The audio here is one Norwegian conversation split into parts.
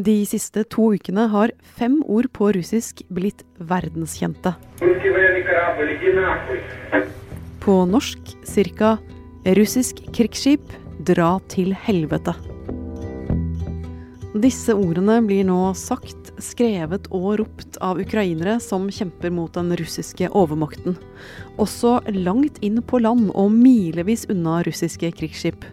De siste to ukene har fem ord på russisk blitt verdenskjente. På norsk ca.: Russisk krigsskip, dra til helvete. Disse ordene blir nå sagt, skrevet og ropt av ukrainere som kjemper mot den russiske overmakten. Også langt inn på land og milevis unna russiske krigsskip.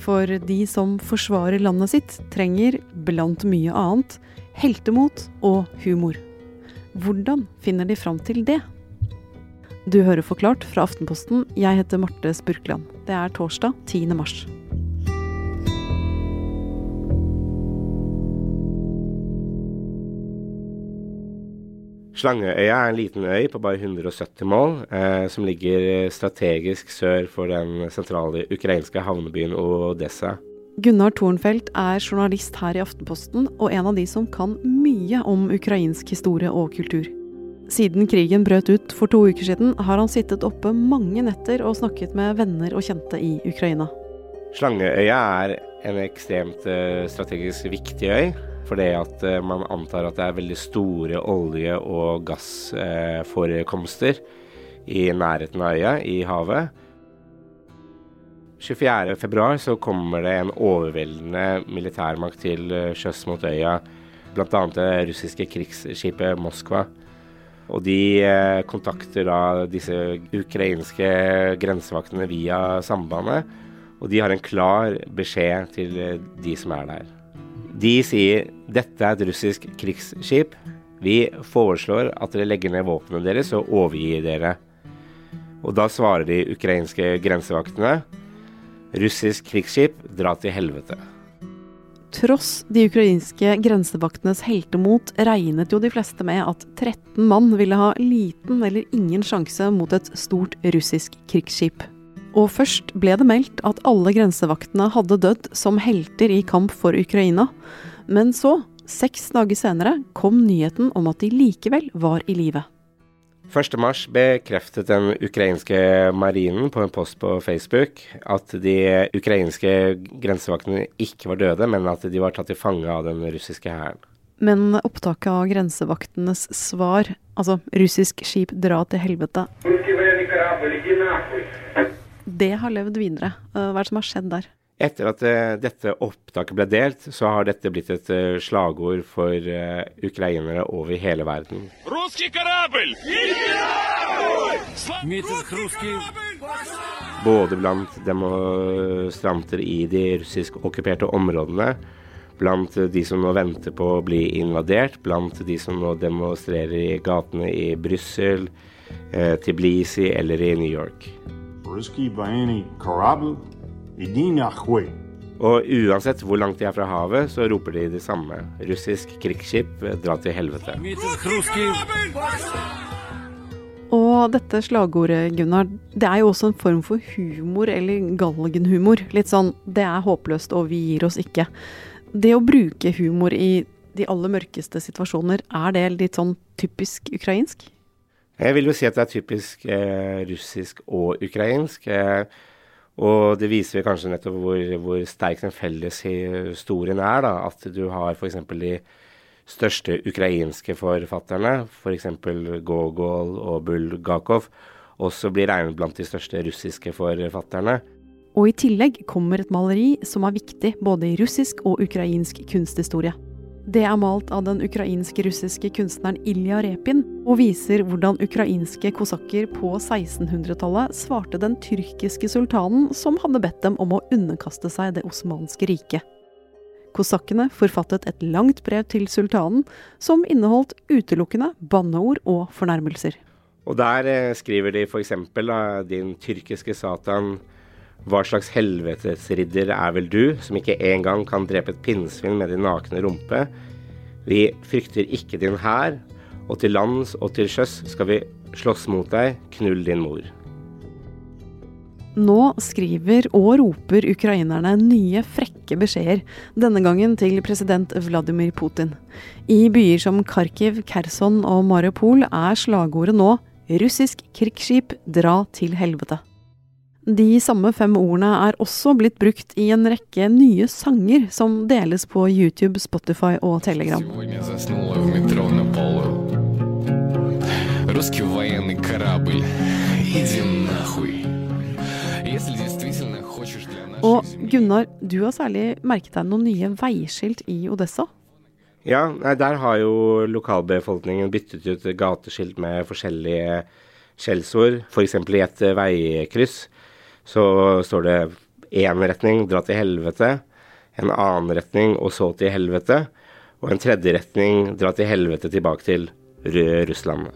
For de som forsvarer landet sitt, trenger, blant mye annet, heltemot og humor. Hvordan finner de fram til det? Du hører Forklart fra Aftenposten. Jeg heter Marte Spurkland. Det er torsdag 10. mars. Slangeøya er en liten øy på bare 170 mål, eh, som ligger strategisk sør for den sentrale ukrainske havnebyen Odessa. Gunnar Thornfeldt er journalist her i Aftenposten, og en av de som kan mye om ukrainsk historie og kultur. Siden krigen brøt ut for to uker siden, har han sittet oppe mange netter og snakket med venner og kjente i Ukraina. Slangeøya er en ekstremt eh, strategisk viktig øy. Fordi at eh, man antar at det er veldig store olje- og gassforekomster i nærheten av øya, i havet. 24.2 så kommer det en overveldende militærmakt til eh, sjøs mot øya. Bl.a. det russiske krigsskipet Moskva. Og de eh, kontakter da disse ukrainske grensevaktene via sambandet. Og de har en klar beskjed til de som er der. De sier dette er et russisk krigsskip. Vi foreslår at dere legger ned våpnene deres og overgir dere. Og da svarer de ukrainske grensevaktene russisk krigsskip, dra til helvete. Tross de ukrainske grensevaktenes heltemot regnet jo de fleste med at 13 mann ville ha liten eller ingen sjanse mot et stort russisk krigsskip. Og først ble det meldt at alle grensevaktene hadde dødd som helter i kamp for Ukraina. Men så, seks dager senere, kom nyheten om at de likevel var i live. 1.3 bekreftet den ukrainske marinen på en post på Facebook at de ukrainske grensevaktene ikke var døde, men at de var tatt til fange av den russiske hæren. Men opptaket av grensevaktenes svar, altså 'russisk skip dra til helvete' det har levd videre. Eh, hva er det som har skjedd der? Etter at uh, dette opptaket ble delt, så har dette blitt et uh, slagord for ukrainere over hele verden. Både blant demonstranter i de russisk-okkuperte områdene, blant de som nå venter på å bli invadert, blant de som nå demonstrerer i gatene i Brussel, Tiblisi eller i New York. Og uansett hvor langt de er fra havet, så roper de det samme. Russisk krigsskip, dra til helvete. Og dette slagordet, Gunnar, det er jo også en form for humor, eller galgenhumor. Litt sånn 'det er håpløst, og vi gir oss ikke'. Det å bruke humor i de aller mørkeste situasjoner, er det litt sånn typisk ukrainsk? Jeg vil jo si at det er typisk eh, russisk og ukrainsk. Eh, og det viser kanskje nettopp hvor, hvor sterk den felles historien er. da, At du har f.eks. de største ukrainske forfatterne, f.eks. For Gogol og Bulgakov, også blir regnet blant de største russiske forfatterne. Og i tillegg kommer et maleri som er viktig både i russisk og ukrainsk kunsthistorie. Det er malt av den ukrainsk-russiske kunstneren Ilja Repin, og viser hvordan ukrainske kosakker på 1600-tallet svarte den tyrkiske sultanen som hadde bedt dem om å underkaste seg det osmanske riket. Kosakkene forfattet et langt brev til sultanen, som inneholdt utelukkende banneord og fornærmelser. Og der eh, skriver de f.eks.: Din tyrkiske satan hva slags helvetesridder er vel du, som ikke engang kan drepe et pinnsvin med din nakne rumpe? Vi frykter ikke din hær, og til lands og til sjøs skal vi slåss mot deg, knull din mor. Nå skriver og roper ukrainerne nye frekke beskjeder, denne gangen til president Vladimir Putin. I byer som Kharkiv, Kherson og Mariupol er slagordet nå 'Russisk krigsskip, dra til helvete'. De samme fem ordene er også blitt brukt i en rekke nye sanger som deles på YouTube, Spotify og Telegram. Og Gunnar, du har særlig merket deg noen nye veiskilt i Odessa? Ja, der har jo lokalbefolkningen byttet ut gateskilt med forskjellige skjellsord. F.eks. i et veikryss så står det én retning, dra til helvete. En annen retning, og så til helvete. Og en tredje retning, dra til helvete tilbake til Russland.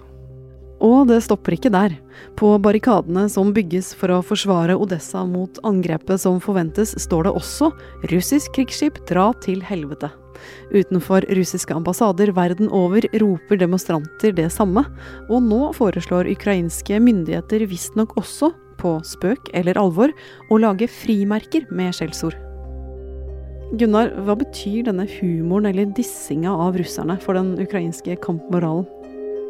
Og det stopper ikke der. På barrikadene som bygges for å forsvare Odessa mot angrepet som forventes, står det også 'Russisk krigsskip, dra til helvete'. Utenfor russiske ambassader verden over roper demonstranter det samme, og nå foreslår ukrainske myndigheter visstnok også på spøk eller alvor og lage frimerker med skjellsord. Gunnar, hva betyr denne humoren eller dissinga av russerne for den ukrainske kampmoralen?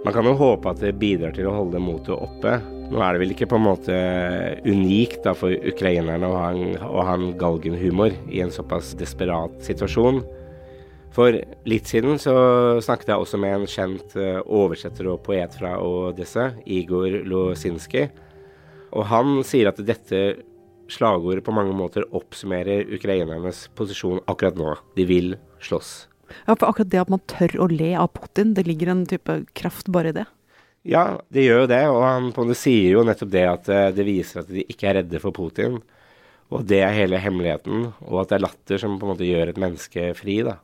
Man kan jo håpe at det bidrar til å holde motet oppe. Nå er det vel ikke på en måte unikt for ukrainerne å ha en, en galgenhumor i en såpass desperat situasjon. For litt siden så snakket jeg også med en kjent eh, oversetter og poet fra Odessa, Igor Losinski. Og han sier at dette slagordet på mange måter oppsummerer ukrainernes posisjon akkurat nå. De vil slåss. Ja, for akkurat det at man tør å le av Putin, det ligger en type kraft bare i det? Ja, det gjør jo det. Og han på det sier jo nettopp det at eh, det viser at de ikke er redde for Putin. Og det er hele hemmeligheten. Og at det er latter som på en måte gjør et menneske fri, da.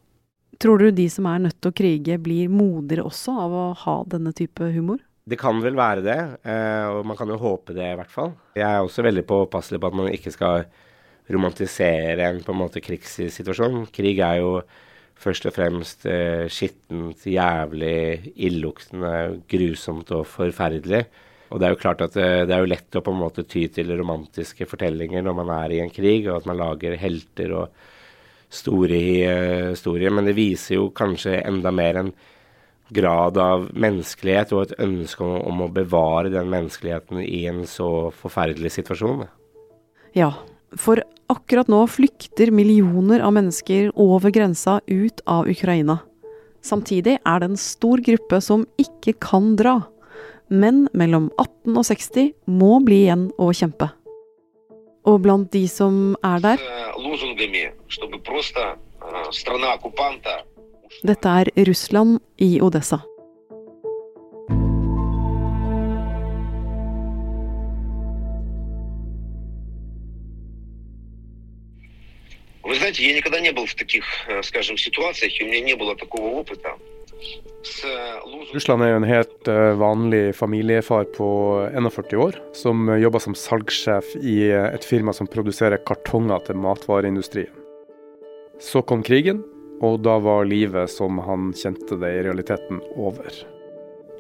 Tror du de som er nødt til å krige, blir modigere også av å ha denne type humor? Det kan vel være det, eh, og man kan jo håpe det i hvert fall. Jeg er også veldig påpasselig på at man ikke skal romantisere en på en måte krigssituasjon. Krig er jo først og fremst eh, skittent, jævlig, illuktende, grusomt og forferdelig. Og det er jo klart at det, eh, er jo lett å på en måte ty til romantiske fortellinger når man er i en krig, og at man lager helter og store historier, men det viser jo kanskje enda mer en grad av menneskelighet og et ønske om, om, å bevare den menneskeligheten i en så forferdelig situasjon. Ja, for akkurat nå flykter millioner av mennesker over grensa ut av Ukraina. Samtidig er det en stor gruppe som ikke kan dra. Menn mellom 18 og 60 må bli igjen og kjempe. Og blant de som er der dette er Russland i Odessa. Вы знаете, я никогда не был в таких, э, скажем, ситуациях, и у меня не было такого опыта. Э, Russland er jo en helt э, vanlig familiefar på 41 år, som jobber som salgssjef i et firma som produserer kartonger til matvareindustrien. Så kom krigen, og da var livet som han kjente det i realiteten over.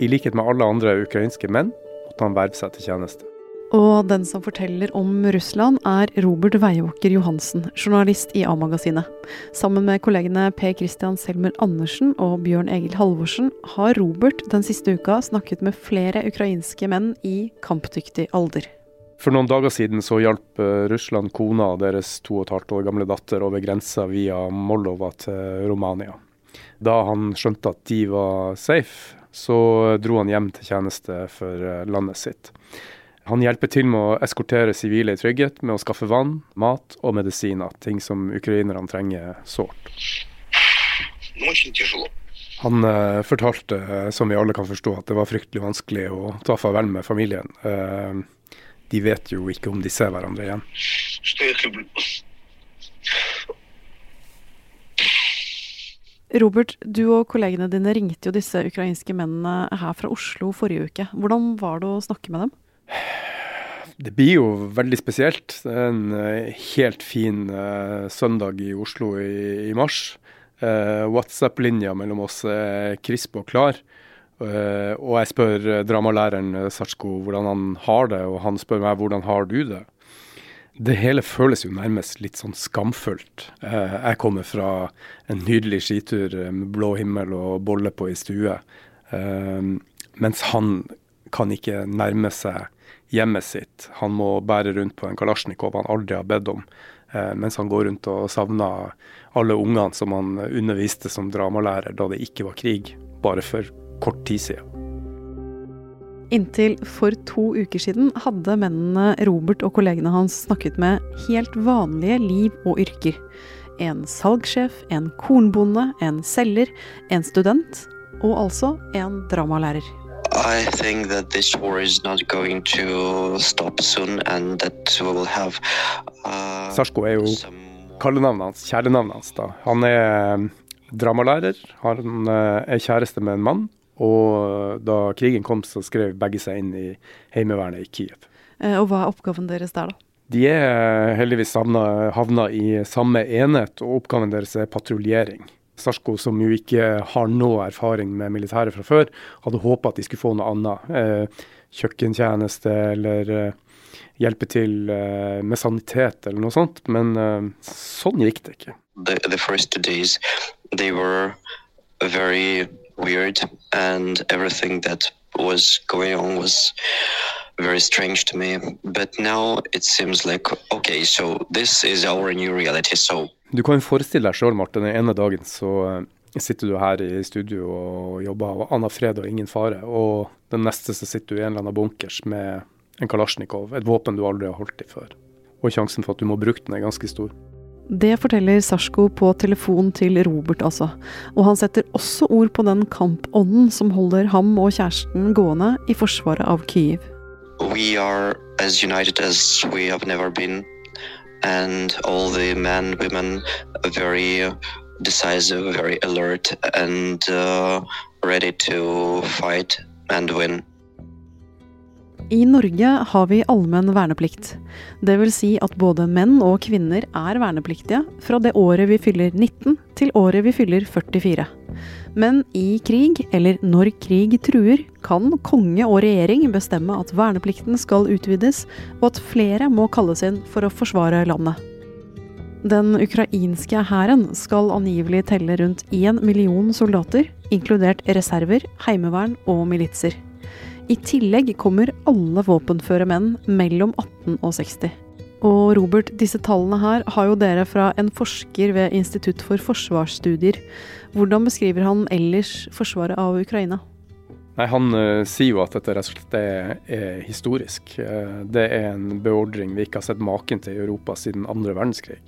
I likhet med alle andre ukrainske menn måtte han verve seg til tjeneste. Og den som forteller om Russland, er Robert Veiåker Johansen, journalist i A-magasinet. Sammen med kollegene Per Christian Selmer Andersen og Bjørn Egil Halvorsen har Robert den siste uka snakket med flere ukrainske menn i kampdyktig alder. For noen dager siden så hjalp eh, Russland kona og deres to og et halvt år gamle datter over grensa via Moldova til Romania. Da han skjønte at de var safe, så dro han hjem til tjeneste for eh, landet sitt. Han hjelper til med å eskortere sivile i trygghet med å skaffe vann, mat og medisiner, ting som ukrainerne trenger sårt. Han eh, fortalte, som vi alle kan forstå, at det var fryktelig vanskelig å ta farvel med familien. Eh, de vet jo ikke om de ser hverandre igjen. Robert, du og kollegene dine ringte jo disse ukrainske mennene her fra Oslo forrige uke. Hvordan var det å snakke med dem? Det blir jo veldig spesielt. Det er en uh, helt fin uh, søndag i Oslo i, i mars. Uh, WhatsApp-linja mellom oss er krisp og klar. Uh, og jeg spør uh, dramalæreren Satsko Sarsko hvordan han har det, og han spør meg hvordan har du det. Det hele føles jo nærmest litt sånn skamfullt. jeg kommer fra en nydelig skitur med blå himmel og bolle på i stue, mens han kan ikke nærme seg hjemmet sitt. Han må bære rundt på en kalasjnikov han aldri har bedt om, eh, mens han går rundt og savner alle ungene som han underviste som dramalærer da det ikke var krig, bare for kort tid siden. Inntil for to uker siden hadde mennene Robert og kollegene hans snakket med helt vanlige liv og yrker. En salgssjef, en kornbonde, en selger, en student og altså en dramalærer. I think that this war is not going to stop soon, and that we will have uh, Sarsko er jo kallenavnet hans, kjælenavnet hans. da. Han er eh, dramalærer, han eh, er kjæreste med en mann. Og da krigen kom, så skrev begge seg inn i Heimevernet i Kiev. Eh, og hva er oppgaven deres der, da? De er heldigvis havna, havna i samme enhet, og oppgaven deres er patruljering. Sarsko, som jo ikke har noe erfaring med militæret fra før, hadde håpa at de skulle få noe annet. Eh, kjøkkentjeneste eller eh, hjelpe til eh, med sanitet eller noe sånt. Men eh, sånn gikk det ikke. the, the weird and everything that was going on was very strange to me but now it seems like okay so this is our new reality so Du kan forestille deg sjøl, Martin. Den ene dagen så eh, sitter du her i studio og jobber, og aner fred og ingen fare. Og den neste så sitter du i en eller annen bunkers med en kalasjnikov, et våpen du aldri har holdt i før. Og sjansen for at du må bruke den er ganske stor. Det forteller Sarsko på telefon til Robert, altså. Og han setter også ord på den kampånden som holder ham og kjæresten gående i forsvaret av Kyiv. we are as united as we have never been and all the men women are very decisive very alert and uh, ready to fight and win I Norge har vi allmenn verneplikt. Vil si at både menn og kvinner er vernepliktige fra det året vi fyller 19 til året vi fyller 44. Men i krig, eller når krig truer, kan konge og regjering bestemme at verneplikten skal utvides, og at flere må kalles inn for å forsvare landet. Den ukrainske hæren skal angivelig telle rundt én million soldater, inkludert reserver, heimevern og militser. I tillegg kommer alle våpenføre menn mellom 18 og 60. Og Robert, disse tallene her har jo dere fra en forsker ved Institutt for forsvarsstudier. Hvordan beskriver han ellers forsvaret av Ukraina? Nei, Han uh, sier jo at dette er, er historisk. Uh, det er en beordring vi ikke har sett maken til i Europa siden andre verdenskrig.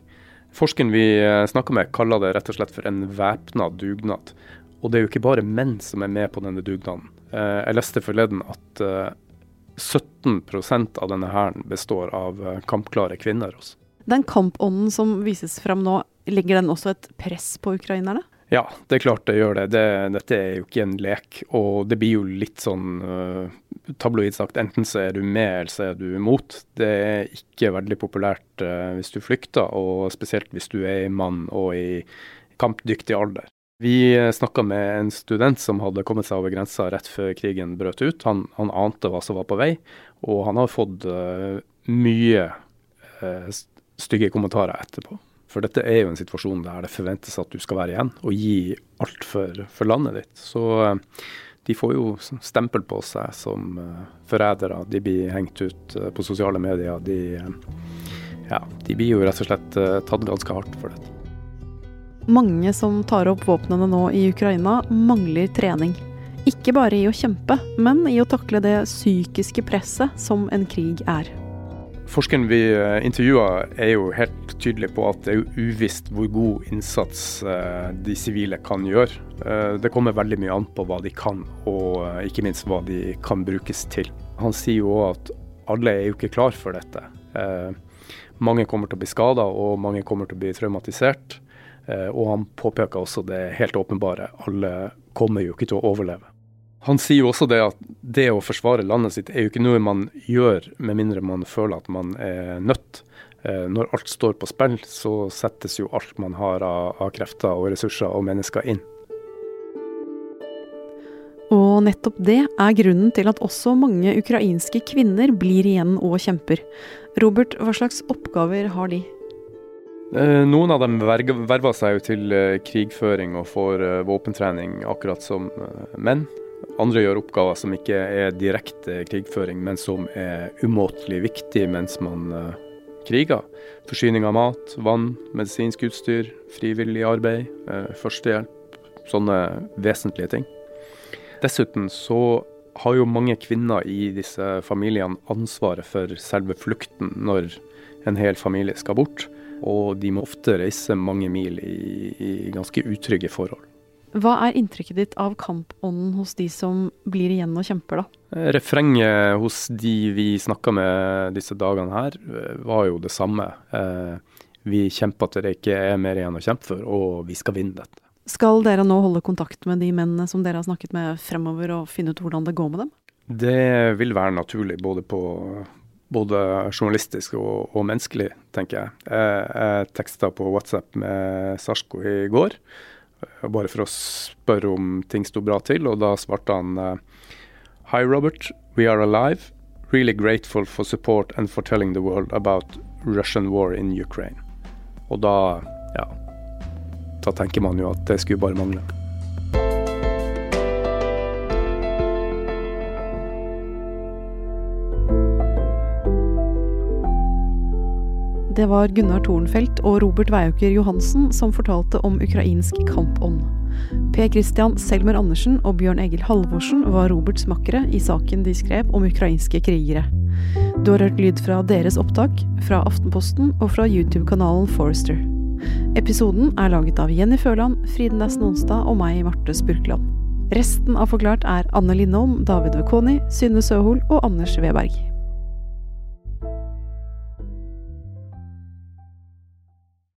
Forskeren vi uh, snakker med, kaller det rett og slett for en væpna dugnad. Og det er jo ikke bare menn som er med på denne dugnaden. Eh, jeg leste forleden at eh, 17% av denne hæren består av eh, kampklare kvinner. Også. Den kampånden som vises fram nå, legger den også et press på ukrainerne? Ja, det er klart det gjør det. det. Dette er jo ikke en lek. Og det blir jo litt sånn uh, tabloid sagt, enten så er du med eller så er du imot. Det er ikke veldig populært uh, hvis du flykter, og spesielt hvis du er mann og i kampdyktig alder. Vi snakka med en student som hadde kommet seg over grensa rett før krigen brøt ut. Han, han ante hva som var på vei, og han har fått uh, mye uh, stygge kommentarer etterpå. For dette er jo en situasjon der det forventes at du skal være igjen og gi alt for, for landet ditt. Så uh, de får jo stempel på seg som forrædere. De blir hengt ut på sosiale medier. De, ja, de blir jo rett og slett tatt ganske hardt for dette. Mange som tar opp våpnene nå i Ukraina, mangler trening. Ikke bare i å kjempe, men i å takle det psykiske presset som en krig er. Forskeren vi intervjua er jo helt tydelig på at det er uvisst hvor god innsats de sivile kan gjøre. Det kommer veldig mye an på hva de kan, og ikke minst hva de kan brukes til. Han sier jo òg at alle er jo ikke klar for dette. Mange kommer til å bli skada, og mange kommer til å bli traumatisert. Og han påpeker også det helt åpenbare, alle kommer jo ikke til å overleve. Han sier jo også det at det å forsvare landet sitt er jo ikke noe man gjør med mindre man føler at man er nødt. Når alt står på spill, så settes jo alt man har av, av krefter og ressurser og mennesker inn. Og nettopp det er grunnen til at også mange ukrainske kvinner blir igjen og kjemper. Robert, hva slags oppgaver har de? Noen av dem verver seg jo til krigføring og får våpentrening, akkurat som menn. andre gjør oppgaver som ikke er direkte krigføring, men som er umåtelig viktig mens man kriger. Forsyning av mat, vann, medisinsk utstyr, frivillig arbeid, førstehjelp. Sånne vesentlige ting. Dessuten så har jo mange kvinner i disse familiene ansvaret for selve flukten når en hel familie skal bort. Og de må ofte reise mange mil i, i ganske utrygge forhold. Hva er inntrykket ditt av kampånden hos de som blir igjen og kjemper, da? Eh, refrenget hos de vi snakka med disse dagene her, eh, var jo det samme. Eh, vi kjemper til det ikke er mer igjen å kjempe for, og vi skal vinne dette. Skal dere nå holde kontakt med de mennene som dere har snakket med fremover, og finne ut hvordan det går med dem? Det vil være naturlig, både, på, både journalistisk og, og, menneskelig, tenker jeg. Jeg, jeg teksta på WhatsApp med Sarsko i går bare for å spørre om ting sto bra til, og da svarte han Hi, Robert. We are alive. Really grateful for support and for telling the world about Russian war in Ukraine. Og da, ja Da tenker man jo at det skulle bare mangle. Det var Gunnar Tornfeldt og Robert Veiåker Johansen som fortalte om ukrainsk kampånd. Per Christian Selmer Andersen og Bjørn Egil Halvorsen var Roberts makkere i saken de skrev om ukrainske krigere. Du har hørt lyd fra deres opptak, fra Aftenposten og fra YouTube-kanalen Forrester. Episoden er laget av Jenny Føland, Friden Nesten Onsdag og meg, Marte Spurkland. Resten av Forklart er Anne Lindholm, David Vekoni, Synne Søhol og Anders Weberg.